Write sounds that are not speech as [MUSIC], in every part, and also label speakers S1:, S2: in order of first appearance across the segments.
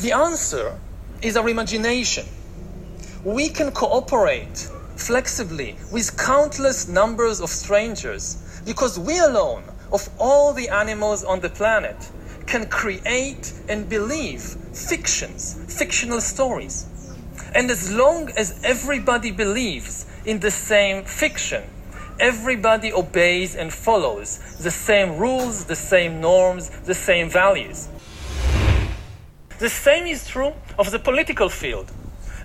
S1: The answer is our imagination. We can cooperate flexibly with countless numbers of strangers because we alone, of all the animals on the planet, can create and believe fictions, fictional stories. And as long as everybody believes in the same fiction, everybody obeys and follows the same rules, the same norms, the same values. The same is true of the political field.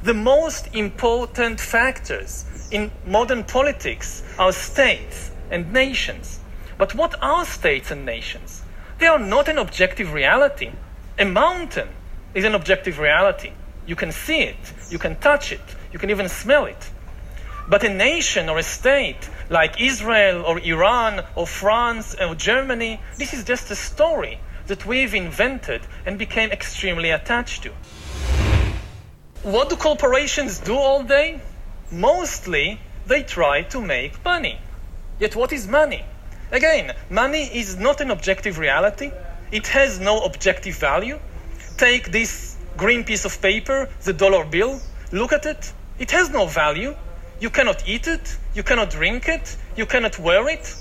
S1: The most important factors in modern politics are states and nations. But what are states and nations? They are not an objective reality. A mountain is an objective reality. You can see it, you can touch it, you can even smell it. But a nation or a state like Israel or Iran or France or Germany, this is just a story that we've invented and became extremely attached to. What do corporations do all day? Mostly, they try to make money. Yet, what is money? Again, money is not an objective reality. It has no objective value. Take this green piece of paper, the dollar bill, look at it. It has no value. You cannot eat it, you cannot drink it, you cannot wear it.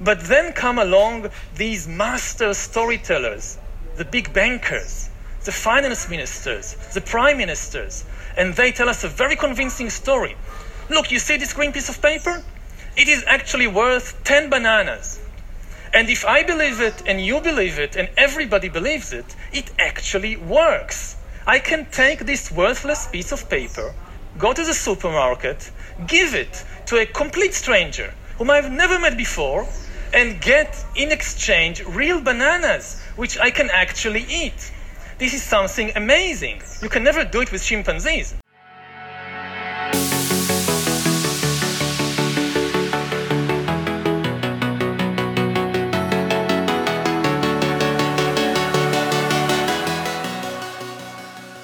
S1: But then come along these master storytellers, the big bankers, the finance ministers, the prime ministers, and they tell us a very convincing story. Look, you see this green piece of paper? It is actually worth 10 bananas. And if I believe it, and you believe it, and everybody believes it, it actually works. I can take this worthless piece of paper, go to the supermarket, give it to a complete stranger whom I've never met before, and get in exchange real bananas, which I can actually eat. This is something amazing. You can never do it with chimpanzees.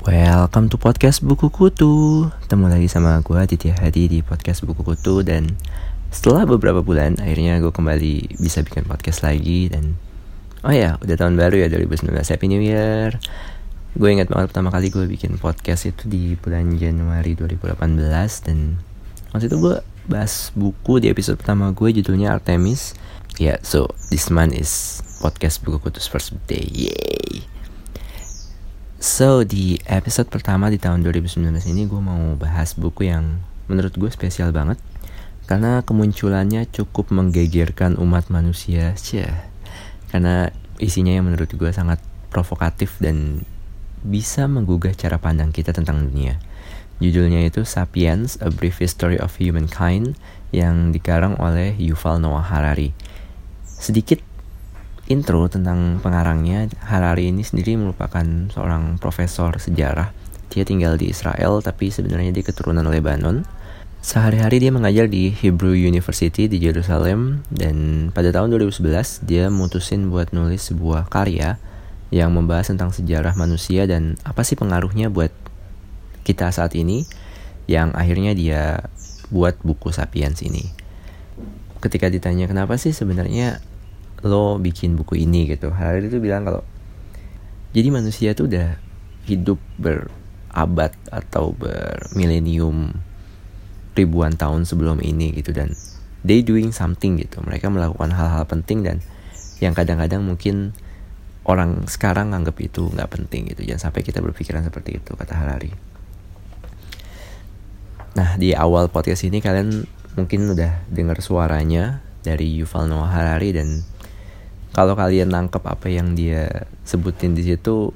S2: Welcome to podcast Buku Kutu Ketemu lagi sama gue Aditya Hadi di podcast Buku Kutu Dan setelah beberapa bulan Akhirnya gue kembali bisa bikin podcast lagi Dan Oh ya udah tahun baru ya 2019 Happy New Year. Gue ingat banget pertama kali gue bikin podcast itu di bulan Januari 2018 Dan waktu itu gue bahas buku di episode pertama gue judulnya Artemis. Ya yeah, so this month is podcast Buku Kutu's first day Yay! So, di episode pertama di tahun 2019 ini gue mau bahas buku yang menurut gue spesial banget karena kemunculannya cukup menggegerkan umat manusia, Cia. Karena isinya yang menurut gue sangat provokatif dan bisa menggugah cara pandang kita tentang dunia. Judulnya itu Sapiens: A Brief History of Humankind yang dikarang oleh Yuval Noah Harari. Sedikit intro tentang pengarangnya, Harari ini sendiri merupakan seorang profesor sejarah. Dia tinggal di Israel, tapi sebenarnya dia keturunan Lebanon. Sehari-hari dia mengajar di Hebrew University di Jerusalem dan pada tahun 2011 dia mutusin buat nulis sebuah karya yang membahas tentang sejarah manusia dan apa sih pengaruhnya buat kita saat ini yang akhirnya dia buat buku Sapiens ini. Ketika ditanya kenapa sih sebenarnya lo bikin buku ini gitu Harari itu bilang kalau jadi manusia itu udah hidup berabad atau bermilenium ribuan tahun sebelum ini gitu dan they doing something gitu. Mereka melakukan hal-hal penting dan yang kadang-kadang mungkin orang sekarang nganggap itu nggak penting gitu. Jangan sampai kita berpikiran seperti itu kata Harari. Nah di awal podcast ini kalian mungkin udah dengar suaranya dari Yuval Noah Harari dan kalau kalian nangkep apa yang dia sebutin di situ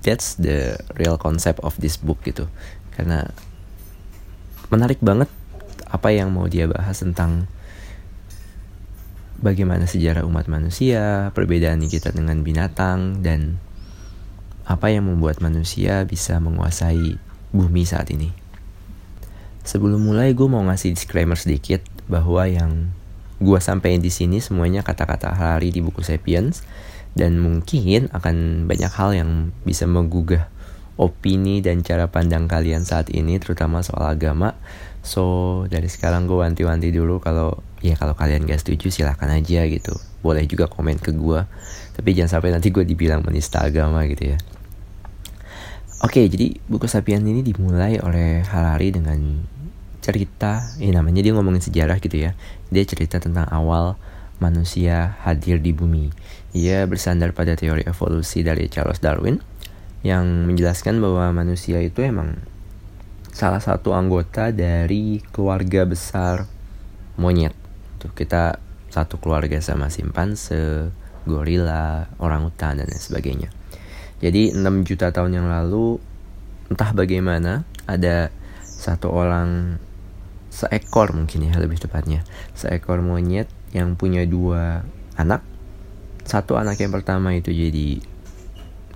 S2: that's the real concept of this book gitu. Karena menarik banget apa yang mau dia bahas tentang bagaimana sejarah umat manusia, perbedaan kita dengan binatang, dan apa yang membuat manusia bisa menguasai bumi saat ini. Sebelum mulai, gue mau ngasih disclaimer sedikit bahwa yang Gua sampaikan di sini semuanya kata-kata Harari di buku Sapiens dan mungkin akan banyak hal yang bisa menggugah opini dan cara pandang kalian saat ini terutama soal agama. So dari sekarang gue wanti-wanti dulu kalau ya kalau kalian gak setuju silahkan aja gitu. Boleh juga komen ke gue. Tapi jangan sampai nanti gue dibilang menista agama gitu ya. Oke, jadi buku Sapiens ini dimulai oleh Harari dengan cerita, ya namanya dia ngomongin sejarah gitu ya. Dia cerita tentang awal manusia hadir di bumi. Ia bersandar pada teori evolusi dari Charles Darwin yang menjelaskan bahwa manusia itu emang salah satu anggota dari keluarga besar monyet. Tuh kita satu keluarga sama simpanse, gorila, orangutan dan lain sebagainya. Jadi 6 juta tahun yang lalu entah bagaimana ada satu orang seekor mungkin ya lebih tepatnya seekor monyet yang punya dua anak satu anak yang pertama itu jadi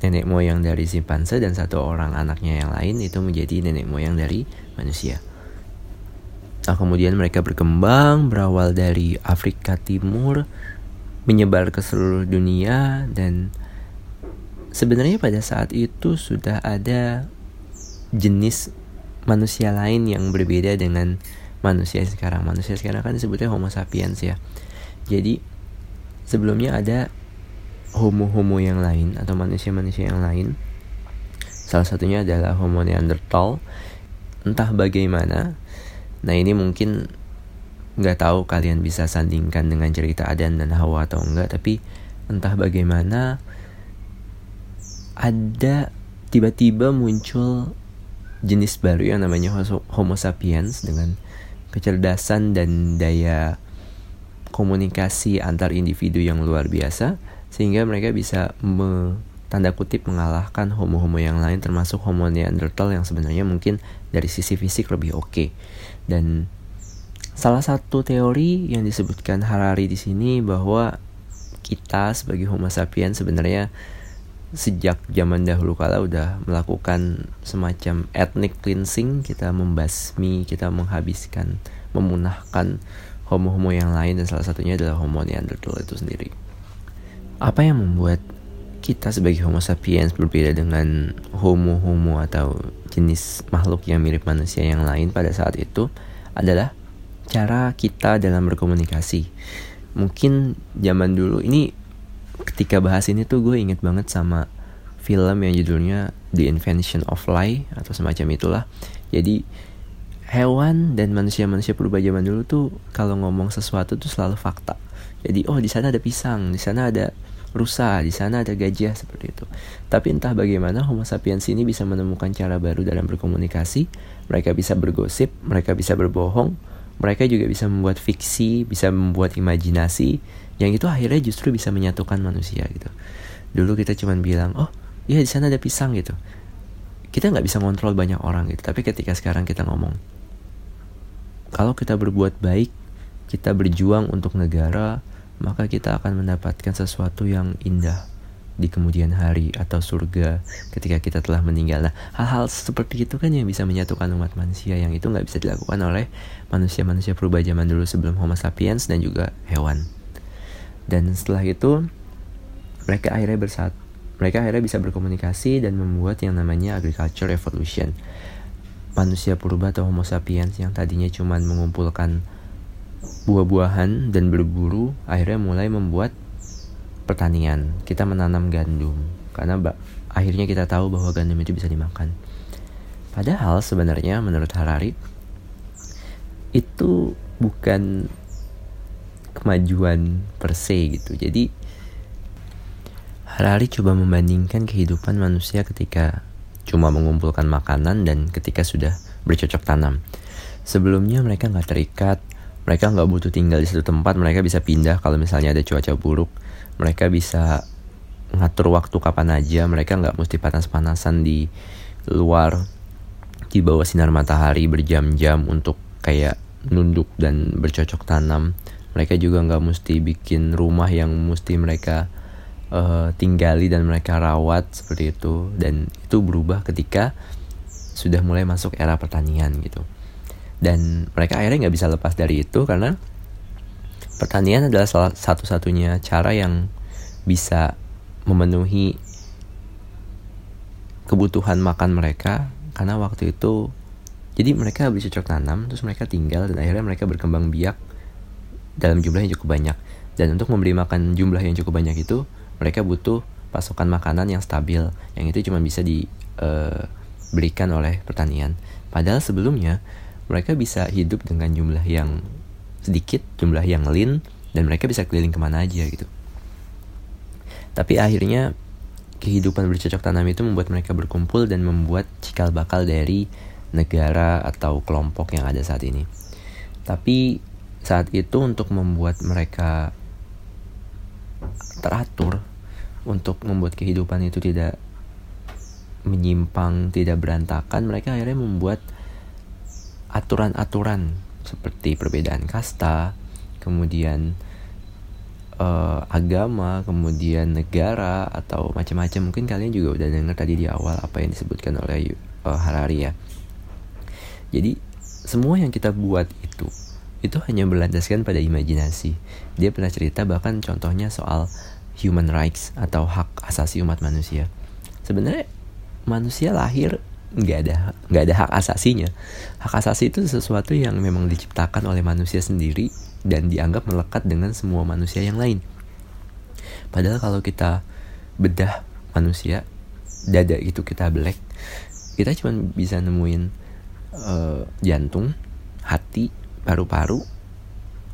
S2: nenek moyang dari simpanse dan satu orang anaknya yang lain itu menjadi nenek moyang dari manusia. Nah, kemudian mereka berkembang berawal dari Afrika Timur menyebar ke seluruh dunia dan sebenarnya pada saat itu sudah ada jenis manusia lain yang berbeda dengan manusia sekarang. Manusia sekarang kan disebutnya Homo sapiens ya. Jadi sebelumnya ada homo-homo yang lain atau manusia-manusia yang lain. Salah satunya adalah Homo Neanderthal. Entah bagaimana. Nah ini mungkin nggak tahu kalian bisa sandingkan dengan cerita Adan dan Hawa atau enggak, tapi entah bagaimana ada tiba-tiba muncul jenis baru yang namanya Homo sapiens dengan kecerdasan dan daya komunikasi antar individu yang luar biasa sehingga mereka bisa me, tanda kutip mengalahkan homo-homo yang lain termasuk homo neanderthal yang sebenarnya mungkin dari sisi fisik lebih oke okay. dan salah satu teori yang disebutkan Harari di sini bahwa kita sebagai homo sapiens sebenarnya sejak zaman dahulu kala udah melakukan semacam ethnic cleansing kita membasmi kita menghabiskan memunahkan homo-homo yang lain dan salah satunya adalah homo neanderthal itu sendiri apa yang membuat kita sebagai homo sapiens berbeda dengan homo-homo atau jenis makhluk yang mirip manusia yang lain pada saat itu adalah cara kita dalam berkomunikasi mungkin zaman dulu ini ketika bahas ini tuh gue inget banget sama film yang judulnya The Invention of Lie atau semacam itulah. Jadi hewan dan manusia-manusia purba zaman dulu tuh kalau ngomong sesuatu tuh selalu fakta. Jadi oh di sana ada pisang, di sana ada rusa, di sana ada gajah seperti itu. Tapi entah bagaimana Homo sapiens ini bisa menemukan cara baru dalam berkomunikasi. Mereka bisa bergosip, mereka bisa berbohong, mereka juga bisa membuat fiksi, bisa membuat imajinasi, yang itu akhirnya justru bisa menyatukan manusia gitu dulu kita cuman bilang oh iya di sana ada pisang gitu kita nggak bisa ngontrol banyak orang gitu tapi ketika sekarang kita ngomong kalau kita berbuat baik kita berjuang untuk negara maka kita akan mendapatkan sesuatu yang indah di kemudian hari atau surga ketika kita telah meninggal. Nah, hal-hal seperti itu kan yang bisa menyatukan umat manusia yang itu nggak bisa dilakukan oleh manusia-manusia purba zaman dulu sebelum Homo sapiens dan juga hewan dan setelah itu mereka akhirnya bersatu mereka akhirnya bisa berkomunikasi dan membuat yang namanya agriculture revolution manusia purba atau homo sapiens yang tadinya cuma mengumpulkan buah-buahan dan berburu akhirnya mulai membuat pertanian kita menanam gandum karena akhirnya kita tahu bahwa gandum itu bisa dimakan padahal sebenarnya menurut Harari itu bukan kemajuan per se gitu. Jadi Harari coba membandingkan kehidupan manusia ketika cuma mengumpulkan makanan dan ketika sudah bercocok tanam. Sebelumnya mereka nggak terikat, mereka nggak butuh tinggal di satu tempat, mereka bisa pindah kalau misalnya ada cuaca buruk. Mereka bisa ngatur waktu kapan aja, mereka nggak mesti panas-panasan di luar di bawah sinar matahari berjam-jam untuk kayak nunduk dan bercocok tanam. Mereka juga nggak mesti bikin rumah yang mesti mereka uh, tinggali dan mereka rawat seperti itu. Dan itu berubah ketika sudah mulai masuk era pertanian gitu dan mereka akhirnya nggak bisa lepas dari itu karena pertanian adalah salah satu-satunya cara yang bisa memenuhi kebutuhan makan mereka karena waktu itu jadi mereka bercocok tanam terus mereka tinggal dan akhirnya mereka berkembang biak dalam jumlah yang cukup banyak. Dan untuk memberi makan jumlah yang cukup banyak itu, mereka butuh pasokan makanan yang stabil. Yang itu cuma bisa di uh, diberikan oleh pertanian. Padahal sebelumnya mereka bisa hidup dengan jumlah yang sedikit, jumlah yang lean, dan mereka bisa keliling ke mana aja gitu. Tapi akhirnya kehidupan bercocok tanam itu membuat mereka berkumpul dan membuat cikal bakal dari negara atau kelompok yang ada saat ini. Tapi saat itu untuk membuat mereka teratur, untuk membuat kehidupan itu tidak menyimpang, tidak berantakan, mereka akhirnya membuat aturan-aturan seperti perbedaan kasta, kemudian uh, agama, kemudian negara atau macam-macam. Mungkin kalian juga udah dengar tadi di awal apa yang disebutkan oleh uh, Harari ya. Jadi semua yang kita buat itu itu hanya berlandaskan pada imajinasi. Dia pernah cerita bahkan contohnya soal human rights atau hak asasi umat manusia. Sebenarnya manusia lahir nggak ada nggak ada hak asasinya. Hak asasi itu sesuatu yang memang diciptakan oleh manusia sendiri dan dianggap melekat dengan semua manusia yang lain. Padahal kalau kita bedah manusia, dada itu kita belek, kita cuma bisa nemuin uh, jantung, hati, paru-paru,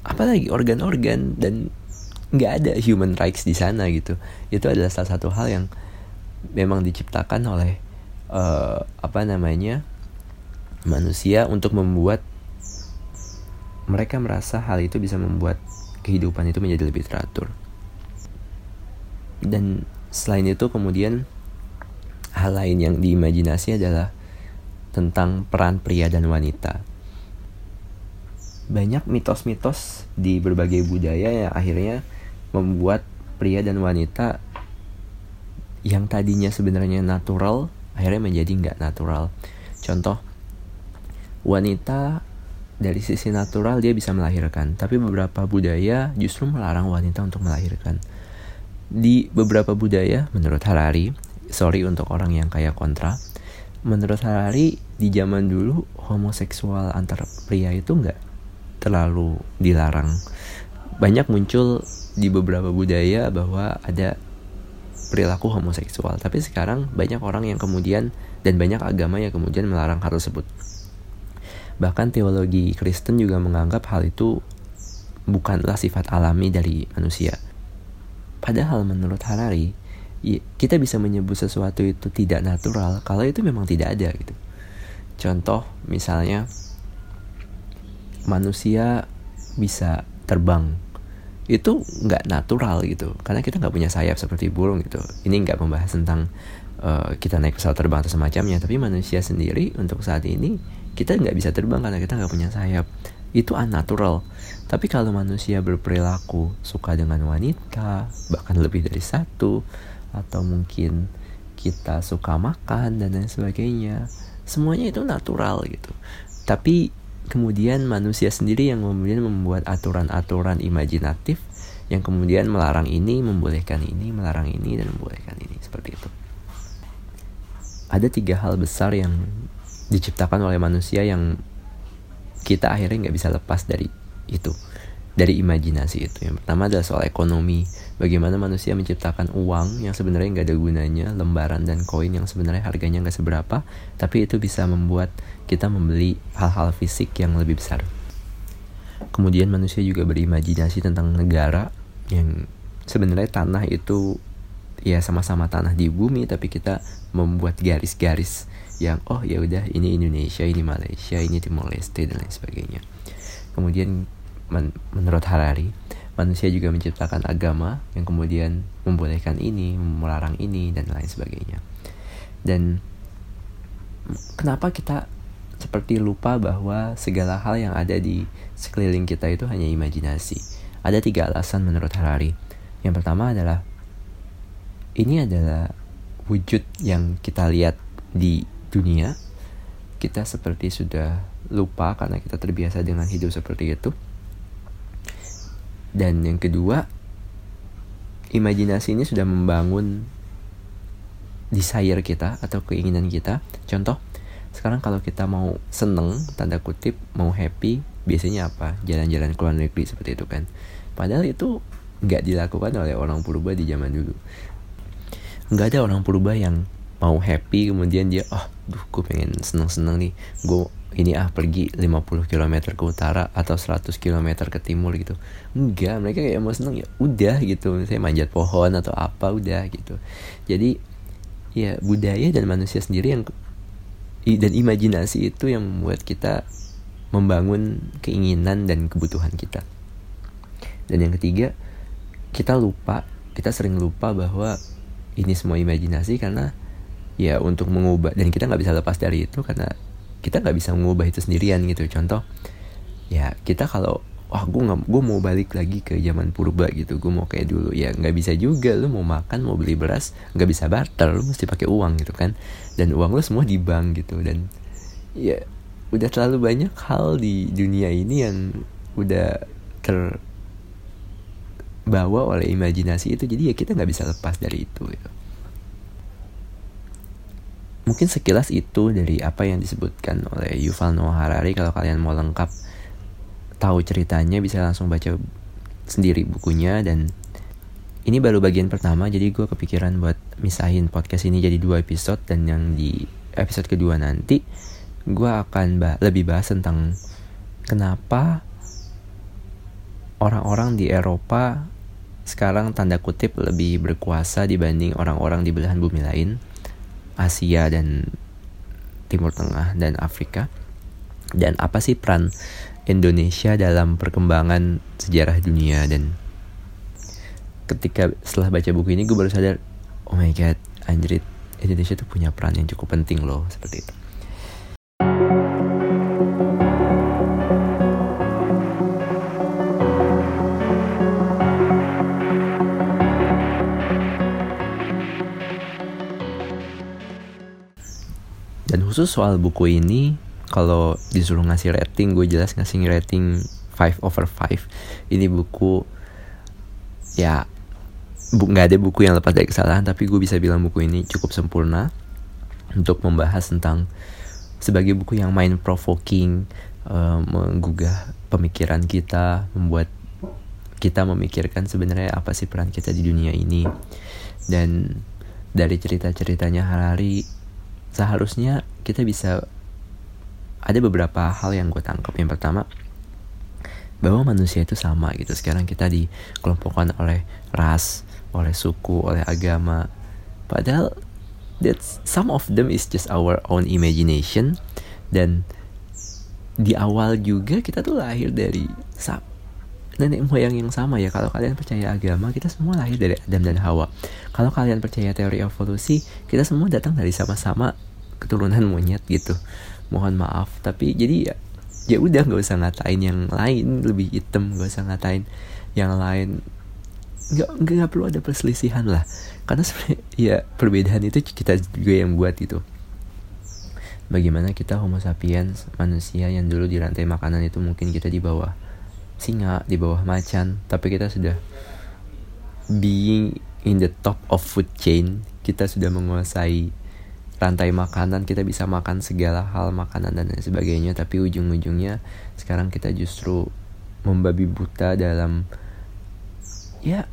S2: apalagi organ-organ dan nggak ada human rights di sana gitu. Itu adalah salah satu hal yang memang diciptakan oleh uh, apa namanya manusia untuk membuat mereka merasa hal itu bisa membuat kehidupan itu menjadi lebih teratur. Dan selain itu kemudian hal lain yang diimajinasi adalah tentang peran pria dan wanita. Banyak mitos-mitos di berbagai budaya yang akhirnya membuat pria dan wanita yang tadinya sebenarnya natural akhirnya menjadi nggak natural. Contoh, wanita dari sisi natural dia bisa melahirkan, tapi beberapa budaya justru melarang wanita untuk melahirkan. Di beberapa budaya, menurut Harari, sorry untuk orang yang kayak kontra, menurut Harari di zaman dulu homoseksual antar pria itu nggak terlalu dilarang. Banyak muncul di beberapa budaya bahwa ada perilaku homoseksual, tapi sekarang banyak orang yang kemudian dan banyak agama yang kemudian melarang hal tersebut. Bahkan teologi Kristen juga menganggap hal itu bukanlah sifat alami dari manusia. Padahal menurut Harari, Iya, kita bisa menyebut sesuatu itu tidak natural kalau itu memang tidak ada gitu. Contoh misalnya manusia bisa terbang itu nggak natural gitu karena kita nggak punya sayap seperti burung gitu. Ini nggak membahas tentang uh, kita naik pesawat terbang atau semacamnya, tapi manusia sendiri untuk saat ini kita nggak bisa terbang karena kita nggak punya sayap. Itu unnatural. Tapi kalau manusia berperilaku suka dengan wanita, bahkan lebih dari satu, atau mungkin kita suka makan dan lain sebagainya semuanya itu natural gitu tapi kemudian manusia sendiri yang kemudian membuat aturan-aturan imajinatif yang kemudian melarang ini membolehkan ini melarang ini dan membolehkan ini. Seperti itu. Ada tiga hal besar yang diciptakan oleh manusia yang kita akhirnya nggak bisa lepas dari itu dari imajinasi itu. Yang pertama adalah soal ekonomi. Bagaimana manusia menciptakan uang yang sebenarnya nggak ada gunanya, lembaran dan koin yang sebenarnya harganya nggak seberapa, tapi itu bisa membuat kita membeli hal-hal fisik yang lebih besar. Kemudian manusia juga berimajinasi tentang negara yang sebenarnya tanah itu ya sama-sama tanah di bumi, tapi kita membuat garis-garis yang oh ya udah ini Indonesia, ini Malaysia, ini Timor Leste dan lain sebagainya. Kemudian men menurut Harari, manusia juga menciptakan agama yang kemudian membolehkan ini, melarang ini, dan lain sebagainya. Dan kenapa kita seperti lupa bahwa segala hal yang ada di sekeliling kita itu hanya imajinasi? Ada tiga alasan menurut Harari. Yang pertama adalah ini adalah wujud yang kita lihat di dunia. Kita seperti sudah lupa karena kita terbiasa dengan hidup seperti itu dan yang kedua, imajinasi ini sudah membangun desire kita atau keinginan kita. Contoh, sekarang kalau kita mau seneng, tanda kutip, mau happy, biasanya apa? Jalan-jalan ke luar negeri seperti itu kan. Padahal itu nggak dilakukan oleh orang purba di zaman dulu. Nggak ada orang purba yang mau happy kemudian dia oh duh gue pengen seneng-seneng nih gue ini ah pergi 50 km ke utara atau 100 km ke timur gitu. Enggak mereka kayak mau seneng ya udah gitu. Saya manjat pohon atau apa udah gitu. Jadi ya budaya dan manusia sendiri yang dan imajinasi itu yang membuat kita membangun keinginan dan kebutuhan kita. Dan yang ketiga kita lupa kita sering lupa bahwa ini semua imajinasi karena ya untuk mengubah dan kita nggak bisa lepas dari itu karena kita nggak bisa mengubah itu sendirian gitu. Contoh ya kita kalau wah gue nggak gue mau balik lagi ke zaman purba gitu. Gue mau kayak dulu. Ya nggak bisa juga. Lu mau makan mau beli beras nggak bisa barter. Lu mesti pakai uang gitu kan. Dan uang lu semua di bank gitu. Dan ya udah terlalu banyak hal di dunia ini yang udah terbawa oleh imajinasi itu. Jadi ya kita nggak bisa lepas dari itu gitu. Mungkin sekilas itu dari apa yang disebutkan oleh Yuval Noah Harari. Kalau kalian mau lengkap tahu ceritanya bisa langsung baca sendiri bukunya. Dan ini baru bagian pertama jadi gue kepikiran buat misahin podcast ini jadi dua episode. Dan yang di episode kedua nanti gue akan bah lebih bahas tentang kenapa orang-orang di Eropa sekarang tanda kutip lebih berkuasa dibanding orang-orang di belahan bumi lain Asia dan Timur Tengah dan Afrika. Dan apa sih peran Indonesia dalam perkembangan sejarah dunia? Dan ketika setelah baca buku ini gue baru sadar oh my god anjrit Indonesia tuh punya peran yang cukup penting loh seperti itu khusus soal buku ini kalau disuruh ngasih rating gue jelas ngasih rating 5 over 5 ini buku ya nggak ada buku yang lepas dari kesalahan tapi gue bisa bilang buku ini cukup sempurna untuk membahas tentang sebagai buku yang mind provoking uh, menggugah pemikiran kita membuat kita memikirkan sebenarnya apa sih peran kita di dunia ini. Dan dari cerita-ceritanya Harari seharusnya kita bisa ada beberapa hal yang gue tangkap. Yang pertama bahwa manusia itu sama gitu. Sekarang kita dikelompokkan oleh ras oleh suku oleh agama. Padahal that some of them is just our own imagination. Dan di awal juga kita tuh lahir dari nenek moyang yang sama ya. Kalau kalian percaya agama kita semua lahir dari Adam dan Hawa. Kalau kalian percaya teori evolusi kita semua datang dari sama-sama keturunan monyet gitu. Mohon maaf tapi jadi ya ya udah nggak usah ngatain yang lain lebih hitam nggak usah ngatain yang lain. Nggak nggak perlu ada perselisihan lah. Karena sebenarnya [LAUGHS] ya perbedaan itu kita juga yang buat itu bagaimana kita homo sapiens manusia yang dulu di rantai makanan itu mungkin kita di bawah singa di bawah macan. Tapi kita sudah being in the top of food chain. Kita sudah menguasai rantai makanan. Kita bisa makan segala hal makanan dan lain sebagainya. Tapi ujung-ujungnya sekarang kita justru membabi buta dalam ya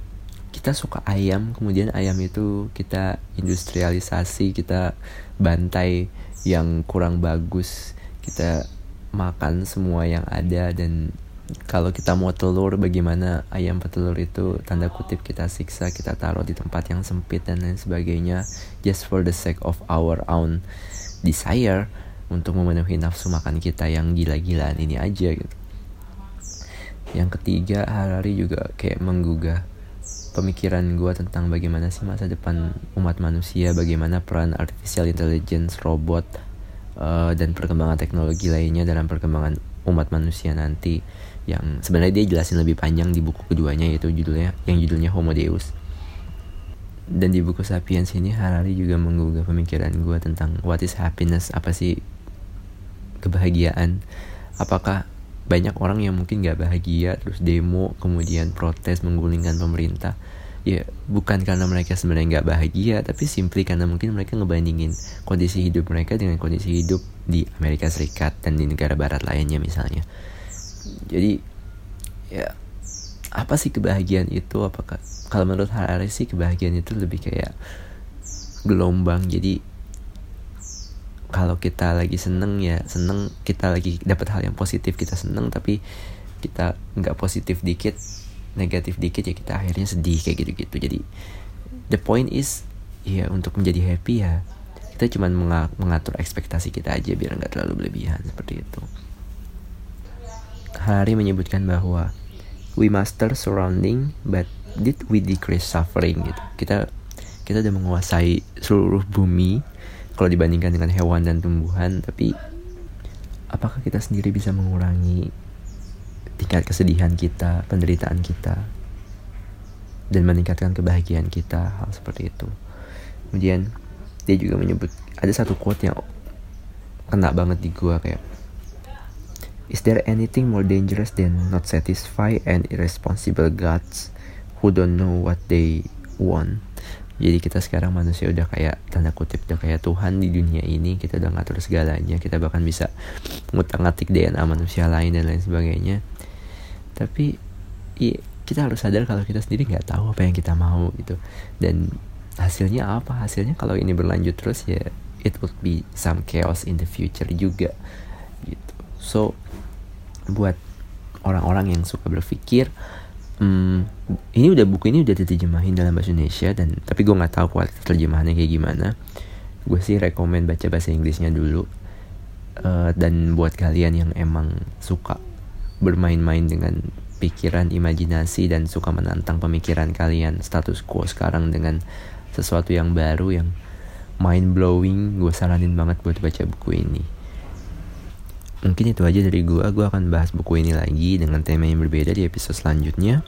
S2: kita suka ayam. Kemudian ayam itu kita industrialisasi kita bantai yang kurang bagus. Kita makan semua yang ada dan kalau kita mau telur bagaimana ayam petelur itu? Tanda kutip kita siksa kita taruh di tempat yang sempit dan lain sebagainya just for the sake of our own desire untuk memenuhi nafsu makan kita yang gila-gilaan ini aja gitu. Yang ketiga Harari juga kayak menggugah pemikiran gue tentang bagaimana sih masa depan umat manusia bagaimana peran artificial intelligence robot uh, dan perkembangan teknologi lainnya dalam perkembangan umat manusia nanti yang sebenarnya dia jelasin lebih panjang di buku keduanya yaitu judulnya yang judulnya Homo Deus. Dan di buku Sapiens ini Harari juga menggugah pemikiran gue tentang what is happiness apa sih kebahagiaan. Apakah banyak orang yang mungkin gak bahagia terus demo kemudian protes menggulingkan pemerintah? Ya bukan karena mereka sebenarnya nggak bahagia tapi simply karena mungkin mereka ngebandingin kondisi hidup mereka dengan kondisi hidup di Amerika Serikat dan di negara barat lainnya misalnya jadi ya apa sih kebahagiaan itu? Apakah kalau menurut Harari sih kebahagiaan itu lebih kayak gelombang. Jadi kalau kita lagi seneng ya seneng kita lagi dapat hal yang positif kita seneng tapi kita nggak positif dikit negatif dikit ya kita akhirnya sedih kayak gitu-gitu. Jadi the point is ya untuk menjadi happy ya kita cuma mengatur ekspektasi kita aja biar nggak terlalu berlebihan seperti itu Hari menyebutkan bahwa we master surrounding but did we decrease suffering gitu. Kita kita udah menguasai seluruh bumi kalau dibandingkan dengan hewan dan tumbuhan tapi apakah kita sendiri bisa mengurangi tingkat kesedihan kita penderitaan kita dan meningkatkan kebahagiaan kita hal seperti itu. Kemudian dia juga menyebut ada satu quote yang kena banget di gua kayak Is there anything more dangerous than not satisfy and irresponsible gods who don't know what they want? jadi kita sekarang manusia udah kayak tanda kutip udah kayak Tuhan di dunia ini. Kita udah ngatur segalanya. Kita bahkan bisa ngutang ngatik DNA manusia lain dan lain sebagainya. Tapi iya, kita harus sadar kalau kita sendiri nggak tahu apa yang kita mau gitu. Dan hasilnya apa? Hasilnya kalau ini berlanjut terus ya it would be some chaos in the future juga so buat orang-orang yang suka berpikir hmm, ini udah buku ini udah diterjemahin dalam bahasa Indonesia dan tapi gue nggak tahu kualitas terjemahannya kayak gimana. Gue sih rekomend baca bahasa Inggrisnya dulu uh, dan buat kalian yang emang suka bermain-main dengan pikiran imajinasi dan suka menantang pemikiran kalian status quo sekarang dengan sesuatu yang baru yang mind blowing gue saranin banget buat baca buku ini mungkin itu aja dari gue gue akan bahas buku ini lagi dengan tema yang berbeda di episode selanjutnya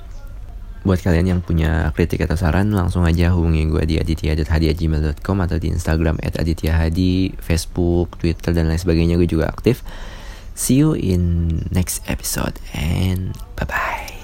S2: buat kalian yang punya kritik atau saran langsung aja hubungi gue di aditya.hadi@gmail.com atau di Instagram @adityahadi, Facebook, Twitter dan lain sebagainya gue juga aktif. See you in next episode and bye bye.